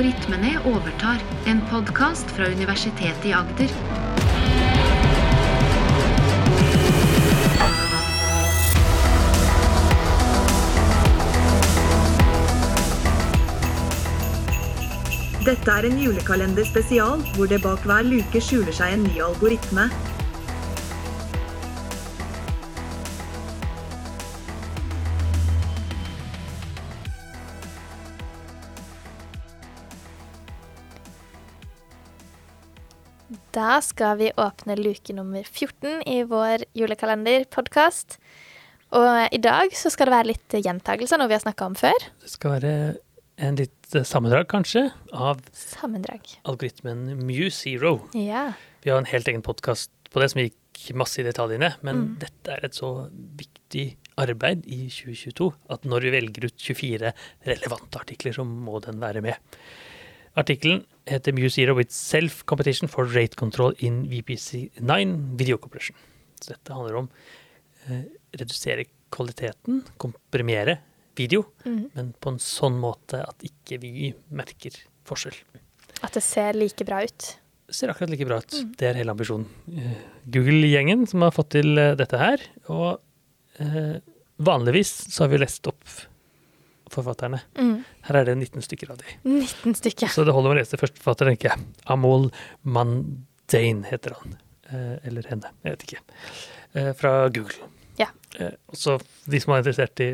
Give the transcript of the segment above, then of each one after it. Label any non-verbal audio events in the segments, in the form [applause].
Algoritmene overtar, en podkast fra Universitetet i Agder. Dette er en julekalender spesial, hvor det bak hver luke skjuler seg en ny algoritme. Da skal vi åpne luke nummer 14 i vår julekalenderpodkast. Og i dag så skal det være litt gjentagelser, noe vi har snakka om før. Det skal være en litt eh, sammendrag, kanskje, av Sammendrag. algoritmen MuZero. Ja. Vi har en helt egen podkast på det som gikk masse i detaljene, men Mm. dette er et så viktig arbeid i 2022 at når vi velger ut 24 relevante artikler, så må den være med. Artikkelen heter MuZero with self-competition for rate control in VPC9 video compression. Så dette handler om eh, redusere kvaliteten, komprimere video, mm. men på en sånn måte at ikke vi merker forskjell. At det ser like bra ut. ser akkurat like bra ut. Det er hele ambisjonen. Eh, Google-gjengen som har fått til eh, dette her. Og eh, vanligvis så har vi lest opp forfatterne. Mm. Her er det 19 stykker av de. 19 stykker. Så det holder med å lese første forfatter, tenker jeg. Amol Mandane heter han. Eh, eller henne, jeg vet ikke. Eh, fra Google. Ja. Eh, så de som er interessert i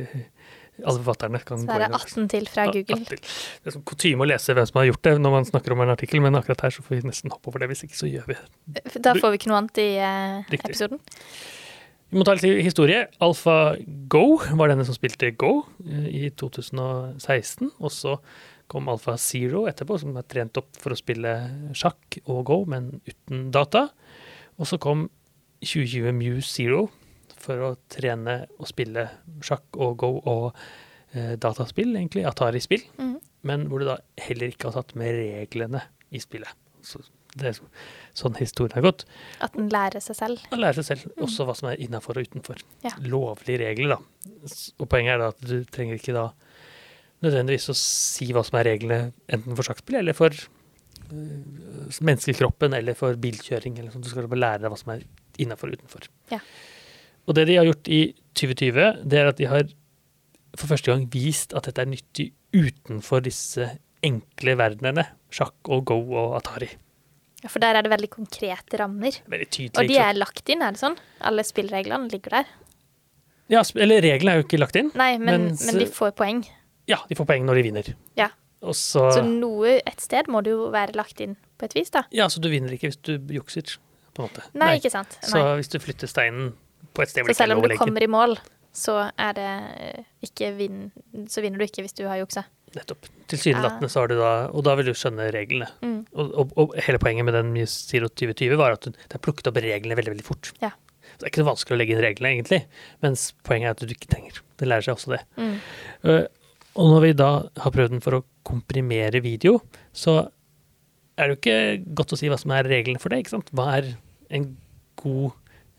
alle forfatterne, kan Så gå er det inn 18 til fra Google. Til. Det er sånn kutyme å lese hvem som har gjort det når man snakker om en artikkel, men akkurat her så får vi nesten hoppe over det. Hvis ikke så gjør vi det. Da får vi ikke noe annet i eh, episoden. Vi må ta litt historie. Alfa Go var denne som spilte Go eh, i 2016. Og så kom Alfa Zero etterpå, som er trent opp for å spille sjakk og Go, men uten data. Og så kom 2020 Muse Zero for å trene og spille sjakk og Go og eh, dataspill, egentlig. Atari-spill. Mm. Men hvor du da heller ikke har tatt med reglene i spillet. Så det er sånn historien har gått. At den lærer seg selv. Man lærer seg selv også hva som er innafor og utenfor. Ja. Lovlige regler, da. Og poenget er da at du trenger ikke da nødvendigvis å si hva som er reglene enten for sjakkspill eller for uh, menneskekroppen eller for bilkjøring. eller sånt. Du skal bare lære deg hva som er innafor og utenfor. Ja. Og det de har gjort i 2020, det er at de har for første gang vist at dette er nyttig utenfor disse enkle verdenene. Sjakk og Go og Atari. Ja, For der er det veldig konkrete rammer. Veldig tydelig. Og de er lagt inn, er det sånn? Alle spillreglene ligger der? Ja, eller reglene er jo ikke lagt inn. Nei, men, Mens- men de får poeng. Ja, de får poeng når de vinner. Ja. Og så, Så noe et sted må det jo være lagt inn på et vis, da. Ja, så du vinner ikke hvis du jukser, på en måte. Nei, ikke sant. Så hvis du flytter steinen på et sted hvor det ikke er selv om du kommer i mål, så er det ikke vinn... Så vinner du ikke hvis du har juksa. Nettopp. Tilsynelatende så har du da Og da vil du skjønne reglene. Mm. Og, og, og hele poenget med den Zero 2020 var at det er plukket opp reglene veldig, veldig fort. Ja. Så det er ikke så vanskelig å legge inn reglene, egentlig. Mens poenget er at du ikke trenger. Det lærer seg også det. Mm. Eh, Og når vi da har prøvd den for å komprimere video, så er det jo ikke godt å si hva som er reglene for det. ikke sant? Hva er en god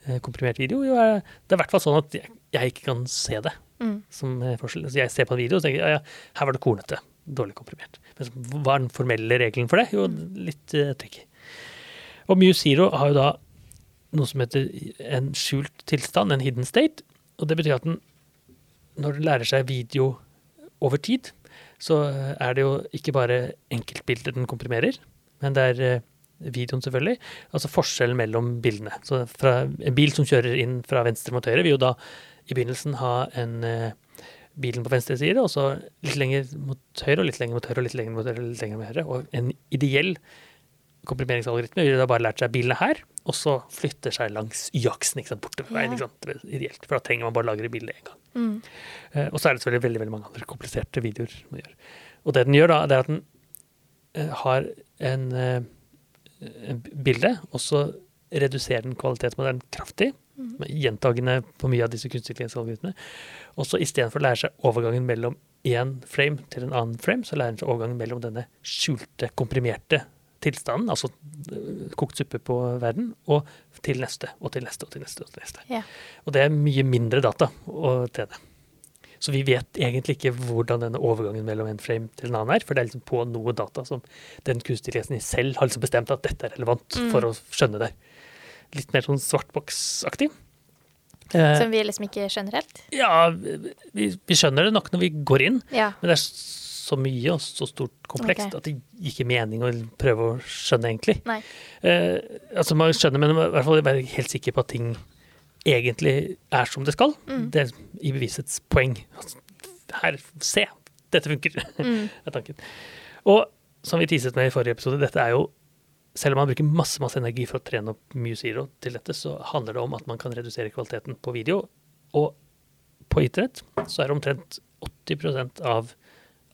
eh, komprimert video? Jo, det er i hvert fall sånn at jeg, jeg ikke kan se det Mm. som eh, forskjell. Jeg ser på en video og tenker ja, ja, her var det kornete. Dårlig komprimert. Men så, hva er den formelle regelen for det? Jo, litt uh, tricky. Og Mew Zero har jo da noe som heter en skjult tilstand, en hidden state. Og det betyr at den, når den lærer seg video over tid, så eh, er det jo ikke bare enkeltbilder den komprimerer, men det er eh, videoen selvfølgelig. Altså forskjellen mellom bildene. Så fra en bil som kjører inn fra venstre mot høyre, vil jo da i begynnelsen ha en eh, bilen på venstre side, og så litt lenger mot høyre, og litt lenger mot høyre, og litt lenger mot høyre, og litt lenger mot høyre. Og en ideell komprimeringsalgoritme ville da bare lært seg bilene her, og så flytter seg langs y-aksen, bortover veien. Ikke sant? Ideelt, for da trenger man bare lagre bildet én gang. Mm. Eh, og så er det selvfølgelig veldig, veldig mange andre kompliserte videoer man gjør. Og det den gjør da, det er at den eh, har en, eh, en bilde, og så reduserer den kvalitetsmodellen kraftig, med gjentagende på mye av disse kunstig intelligens-algoritmene. Og så istedenfor å lære seg overgangen mellom én frame til en annen frame, så lærer den seg overgangen mellom denne skjulte, komprimerte tilstanden, altså eh, kokt suppe på verden, og til neste, og til neste, og til neste. Og til neste. Ja. Og det er mye mindre data å trene. Så vi vet egentlig ikke hvordan denne overgangen mellom en frame til en annen er, for det er liksom på noe data som den kunstige intelligensen selv har liksom bestemt at dette er relevant Mm. for å skjønne det. Litt mer sånn svartboksaktig. Eh, Som vi liksom ikke skjønner helt. ja, vi, vi skjønner det nok når vi går inn, Ja. men det er så mye og så stort komplekst okay. at det gir ikke mening å prøve å skjønne, egentlig. Nei. Eh, altså Man skjønner, men i hvert fall være helt sikker på at ting egentlig er som det skal. Mm. Det er i bevisets poeng. Her, se! Dette funker, [laughs] Mm. er tanken. Og som vi teaset med i forrige episode, dette er jo selv om man bruker masse masse energi for å trene opp Muse Zero til dette, så handler det om at man kan redusere kvaliteten på video. Og på internett så er det omtrent 80% av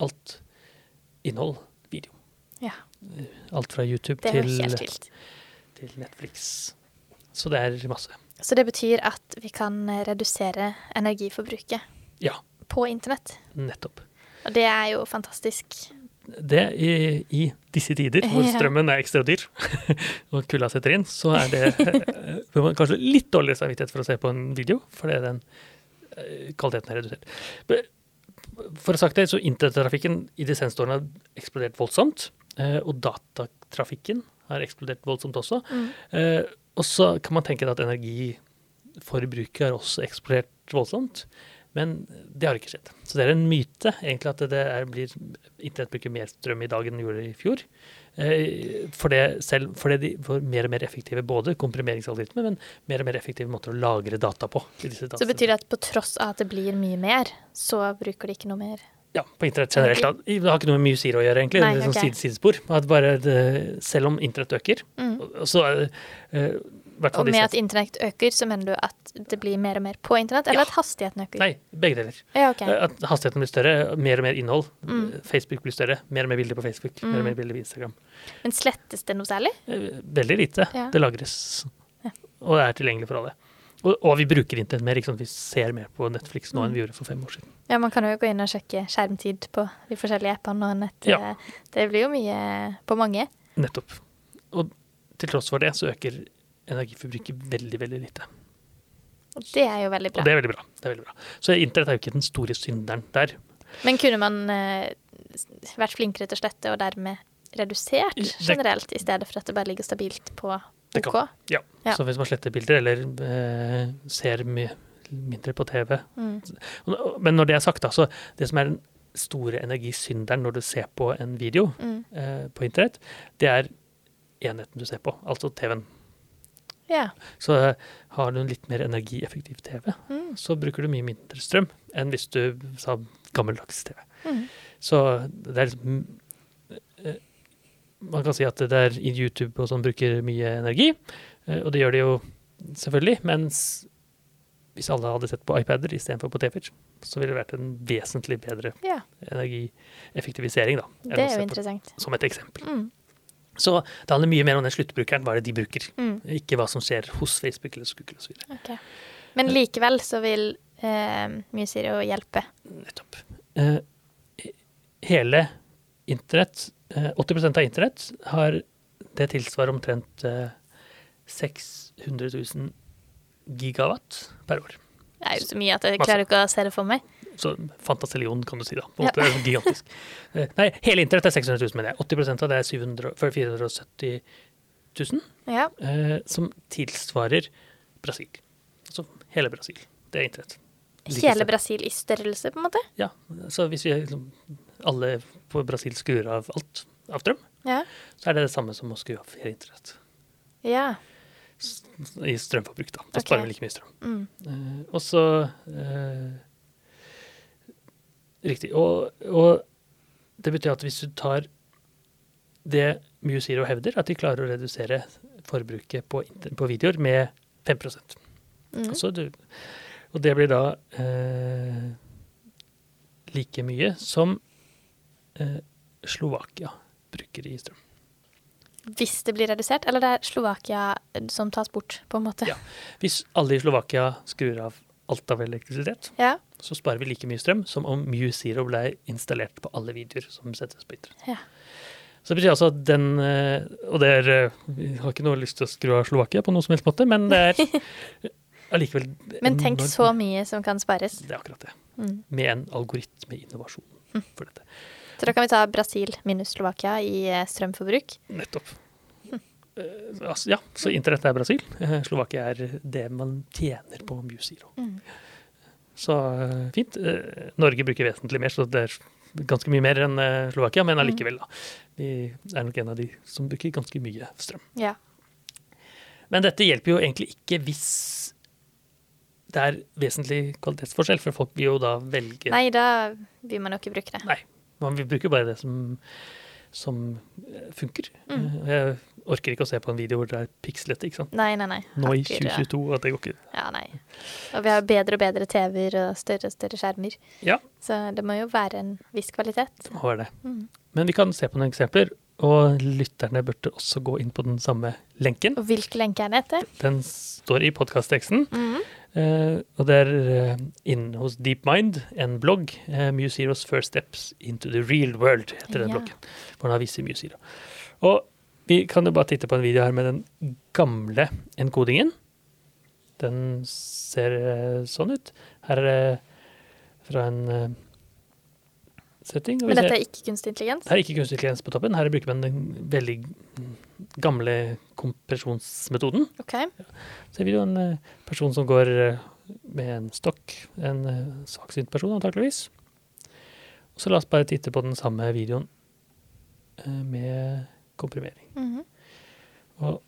alt innhold video. Ja. Alt fra YouTube til, til Netflix. Så det er masse. Så det betyr at vi kan eh, redusere energiforbruket Ja, på internett. nettopp. Og det er jo fantastisk. Det i, i disse tider hvor [laughs] strømmen er ekstra dyr [laughs] og kulda setter inn, så er det [laughs] eh, kanskje litt dårligere samvittighet for å se på en video, fordi den eh, kvaliteten er redusert. For å sagt det, så internettrafikken i de seneste årene har eksplodert voldsomt. Og datatrafikken har eksplodert voldsomt også. Mm. Og så kan man tenke at energiforbruket har også eksplodert voldsomt. Men det har ikke skjedd. Så det er en myte egentlig at det er, blir, internett bruker mer strøm i dag enn det gjorde i fjor. Eh, For det selv, fordi de får mer og mer effektive både komprimeringsalgoritmer, men mer og mer effektive måter å lagre data på. Så betyr det at på tross av at det blir mye mer, så bruker de ikke noe mer? Ja, på internett generelt. Da. Det har ikke noe med mye sider å gjøre, egentlig. Nei, det er sånn okay. sidespor. At bare det, selv om internett øker, Mm. så er det i hvert fall Og med disse- at internett øker, så mener du at det blir mer og mer på internett, eller Ja. at hastigheten øker? Nei, begge deler. Ja, ok. Eh, At hastigheten blir større, mer og mer innhold. Mm. Facebook blir større, mer og mer bilder på Facebook, mer og Mm. mer bilder på Instagram. Men slettes det noe særlig? Eh, Veldig lite. Ja. Det lagres. Og det er tilgjengelig for alle. Og, og vi bruker internett mer. Vi ser mer på Netflix nå Mm. enn vi gjorde for fem år siden. Ja, man kan jo gå inn og sjekke skjermtid på de forskjellige appene og nett. Ja. Det blir jo mye på mange. Nettopp. Og til tross for det så øker energiforbruket veldig, veldig lite. Og det er jo veldig Og bra. det er veldig bra. Det er veldig bra. Så internett er jo ikke den store synderen der. Men kunne man eh, vært flinkere til å slette og dermed redusert generelt, i stedet for at det bare ligger stabilt på Det OK? kan. Ja. Ja. Så hvis man sletter bilder eller eh, ser mye mindre på TV Mm. Men når det er sagt, da, så det som er den store energisynderen når du ser på en video Mm. eh, på internett, det er enheten du ser på, altså TV-en. Ja. Så eh, har du en litt mer energieffektiv TV, Mm. så bruker du mye mindre strøm enn hvis du sa gammeldags TV. Mm. Så det er liksom Man kan si at det er YouTube og sånn bruker mye energi, eh, og det gjør det jo selvfølgelig, mens hvis alle hadde sett på iPader istedenfor på TV-er, så ville det vært en vesentlig bedre ja. energieffektivisering, da. Det er jo jo på- interessant. Som et eksempel. Mm. Så det handler mye mer om den sluttbrukeren, hva det de bruker, Mm. ikke hva som skjer hos Facebook eller Google osv. ok. Men likevel så vil eh, Musiro hjelpe. Nettopp. Eh, hele internett, eh, 80% av internett, har det tilsvarer omtrent eh, 600 000 gigawatt per år. Det er jo så mye at jeg klarer ikke å se det for meg. Så fantastillion, kan du si, da. På en Ja. måte, det er gigantisk. [laughs] Eh, Nei, hele internett er 600 000, mener jeg. 80% av det er 700, 470 000, Ja. eh, som tilsvarer Brasil. Altså hele Brasil. Det er internett. Hele. Brasil i størrelse, på en måte. Ja, så hvis vi liksom, alle på Brasil skrur av alt av strøm, Ja. så er det det samme som å skru av hele internett. ja. I strømforbruk, da. Da okay. sparer vi like mye strøm. Mm. Uh, og så uh, Riktig. Og, og det betyr at hvis du tar det MuZero hevder, at de klarer å redusere forbruket på, på videoer med 5% Mm. Altså du, Og det blir da uh, like mye som eh, Slovakia bruker i strøm. Hvis det blir redusert, eller det er Slovakia som tas bort, på en måte. Ja. Hvis alle i Slovakia skrur av alt av elektrisitet, Ja. så sparer vi like mye strøm som om MuZero ble installert på alle videoer som settes på internett. Ja. Så det betyr altså at den eh, Og det er eh, Vi har ikke noe lyst til å skru av Slovakia på noen som helst måte, men det er [laughs] allikevel Men tenk så mye som kan spares. Det er akkurat det. Mm. med en algoritmeinnovasjon for dette. Så da kan vi ta Brasil minus Slovakia i eh, strømforbruk. Nettopp. Altså, ja, så internett er Brasil. Eh, Slovakia er det man tjener på MuZero. Mm. Så eh, fint. Norge bruker vesentlig mer, så det er ganske mye mer enn Slovakia, men allikevel, da. Vi er nok en av de som bruker ganske mye strøm. Ja. Men dette hjelper jo egentlig ikke hvis det er vesentlig kvalitetsforskjell, for folk vil jo da velge Nei, da vil man jo ikke bruke det. Nei, man bruker bruke bare det som, som eh, funker. Mm. Eh, Jeg orker ikke å se på en video hvor det er pikslete, ikke sant. Nei, nei, nei. Nå i 2022 ja. 2022, at det går ikke. Ja, nei. Og vi har bedre og bedre TV-er og større og større skjermer. Ja, Så det må jo være en viss kvalitet. det må være det. Mm. Men vi kan se på noen eksempler, og lytterne burde også gå inn på den samme lenken. Og Hvilken lenke er det etter? Den står i podkastteksten. Mhm. Eh, og det er uh, inn hos DeepMind, en blogg. uh, MuZeros First Steps into the Real World heter den yeah. bloggen. Hvor den har vist MuZero. Og vi kan jo bare titte på en video her med den gamle enkodingen. Den ser uh, sånn ut. Her er det fra en eh, setting. Men dette er ikke kunstig intelligens? her er ikke kunstig intelligens på toppen. Her bruker man den veldig gamle kompresjonsmetoden. OK. ser vi jo en eh, person som går eh, med en stokk. En eh, svaksynt person, antakeligvis. Og så la oss bare titte på den samme videoen med komprimering. Mhm. Og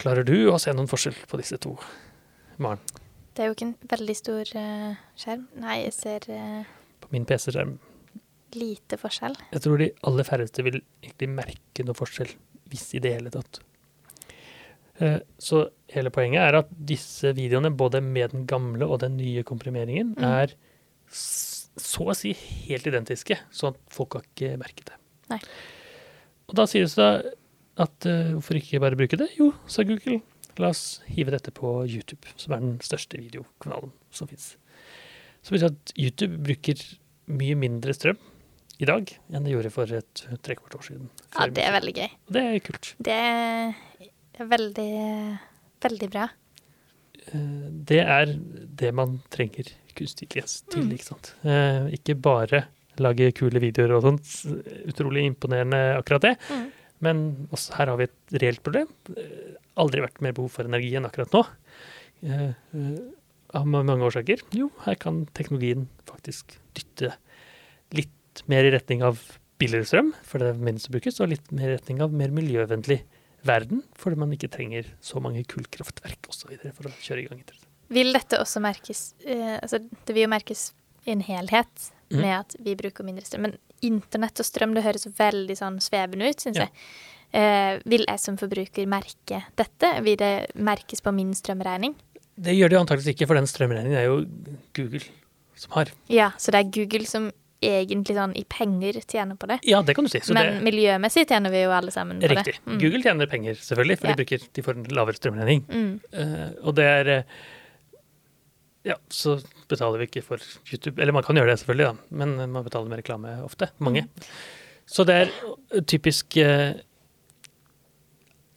klarer du å se noen forskjell på disse to, Maren? Det er jo ikke en veldig stor uh, skjerm. Nei, jeg ser uh, På min PC-skjerm. lite forskjell. Jeg tror de aller færreste vil egentlig merke noe forskjell, hvis i det hele tatt. Eh, Så hele poenget er at disse videoene, både med den gamle og den nye komprimeringen, mm. er så å si helt identiske, sånn at folk har ikke merket det. Nei. Og da sies det at eh, hvorfor ikke bare bruke det? Jo, sa Google, la oss hive dette på YouTube, som er den største videokanalen som fins. Så betyr det at YouTube bruker mye mindre strøm i dag enn det gjorde for et trekvart år siden. Ja, det er veldig gøy. Det er kult. Det er veldig, veldig bra. Eh, Det er det man trenger kunstig intelligens til, Mm. ikke sant. Eh, Ikke bare lage kule videoer og sånt. Utrolig imponerende akkurat det. Mm. Men også her har vi et reelt problem. Eh, Aldri vært mer behov for energi enn akkurat nå. Av mange årsaker. Jo, her kan teknologien faktisk dytte litt mer i retning av billigere strøm, for det er minst å brukes, og litt mer i retning av mer miljøvennlig verden, fordi man ikke trenger så mange kullkraftverk osv. for å kjøre i gang. Vil dette også merkes eh, Altså, det vil jo merkes i en helhet Mhm. med at vi bruker mindre strøm. Men internett og strøm, det høres veldig sånn svevende ut, syns Ja. jeg. Eh, vil jeg som forbruker merke dette? Vil det merkes på min strømregning? Det gjør det antakeligvis ikke, for den strømregningen er jo Google som har. Ja, så det er Google som egentlig sånn i penger tjener på det. Ja, det kan du si. Så Men det miljømessig tjener vi jo alle sammen på riktig. det. Mm. Google tjener penger, selvfølgelig, for Ja. de, bruker, de får en lavere strømregning. Mm. Uh, og det er eh, Ja, så betaler vi ikke for YouTube. Eller man kan gjøre det, selvfølgelig, da, men man betaler med reklame ofte. Mange. Mm. Så det er typisk eh,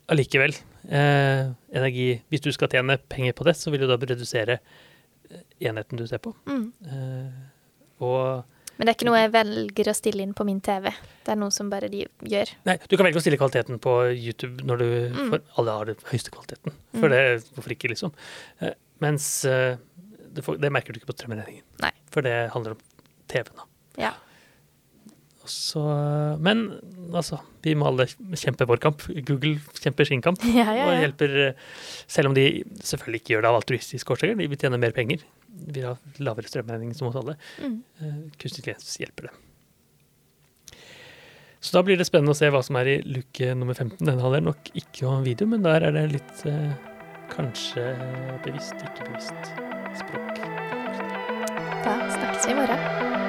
allikevel eh, energi Hvis du skal tjene penger på det, så vil du da redusere enheten du ser på. Mm. Eh, og Men det er ikke noe jeg velger å stille inn på min TV. Det er noe som bare de gjør. Nei, du kan velge å stille kvaliteten på YouTube når du Mm. Alle har den høyeste kvaliteten. For Mm. det, hvorfor ikke, liksom? Eh, mens eh, det, det merker du ikke på strømregningen. For det handler om TV-en, da. Ja. Så, men altså, vi må alle kjempe vår kamp. Google kjemper sin kamp. Ja, [laughs] ja, ja. Og hjelper, eh, selv om de selvfølgelig ikke gjør det av altruistiske årsaker. De vil tjene mer penger. Vi har lavere strømregning som hos alle. Mm. Eh, Kunstig intelligens hjelper det. Så da blir det spennende å se hva som er i luke nummer 15. Den handler nok ikke om video, men der er det litt eh, kanskje bevisst, ikke bevisst språk. Da snakkes vi i morgen.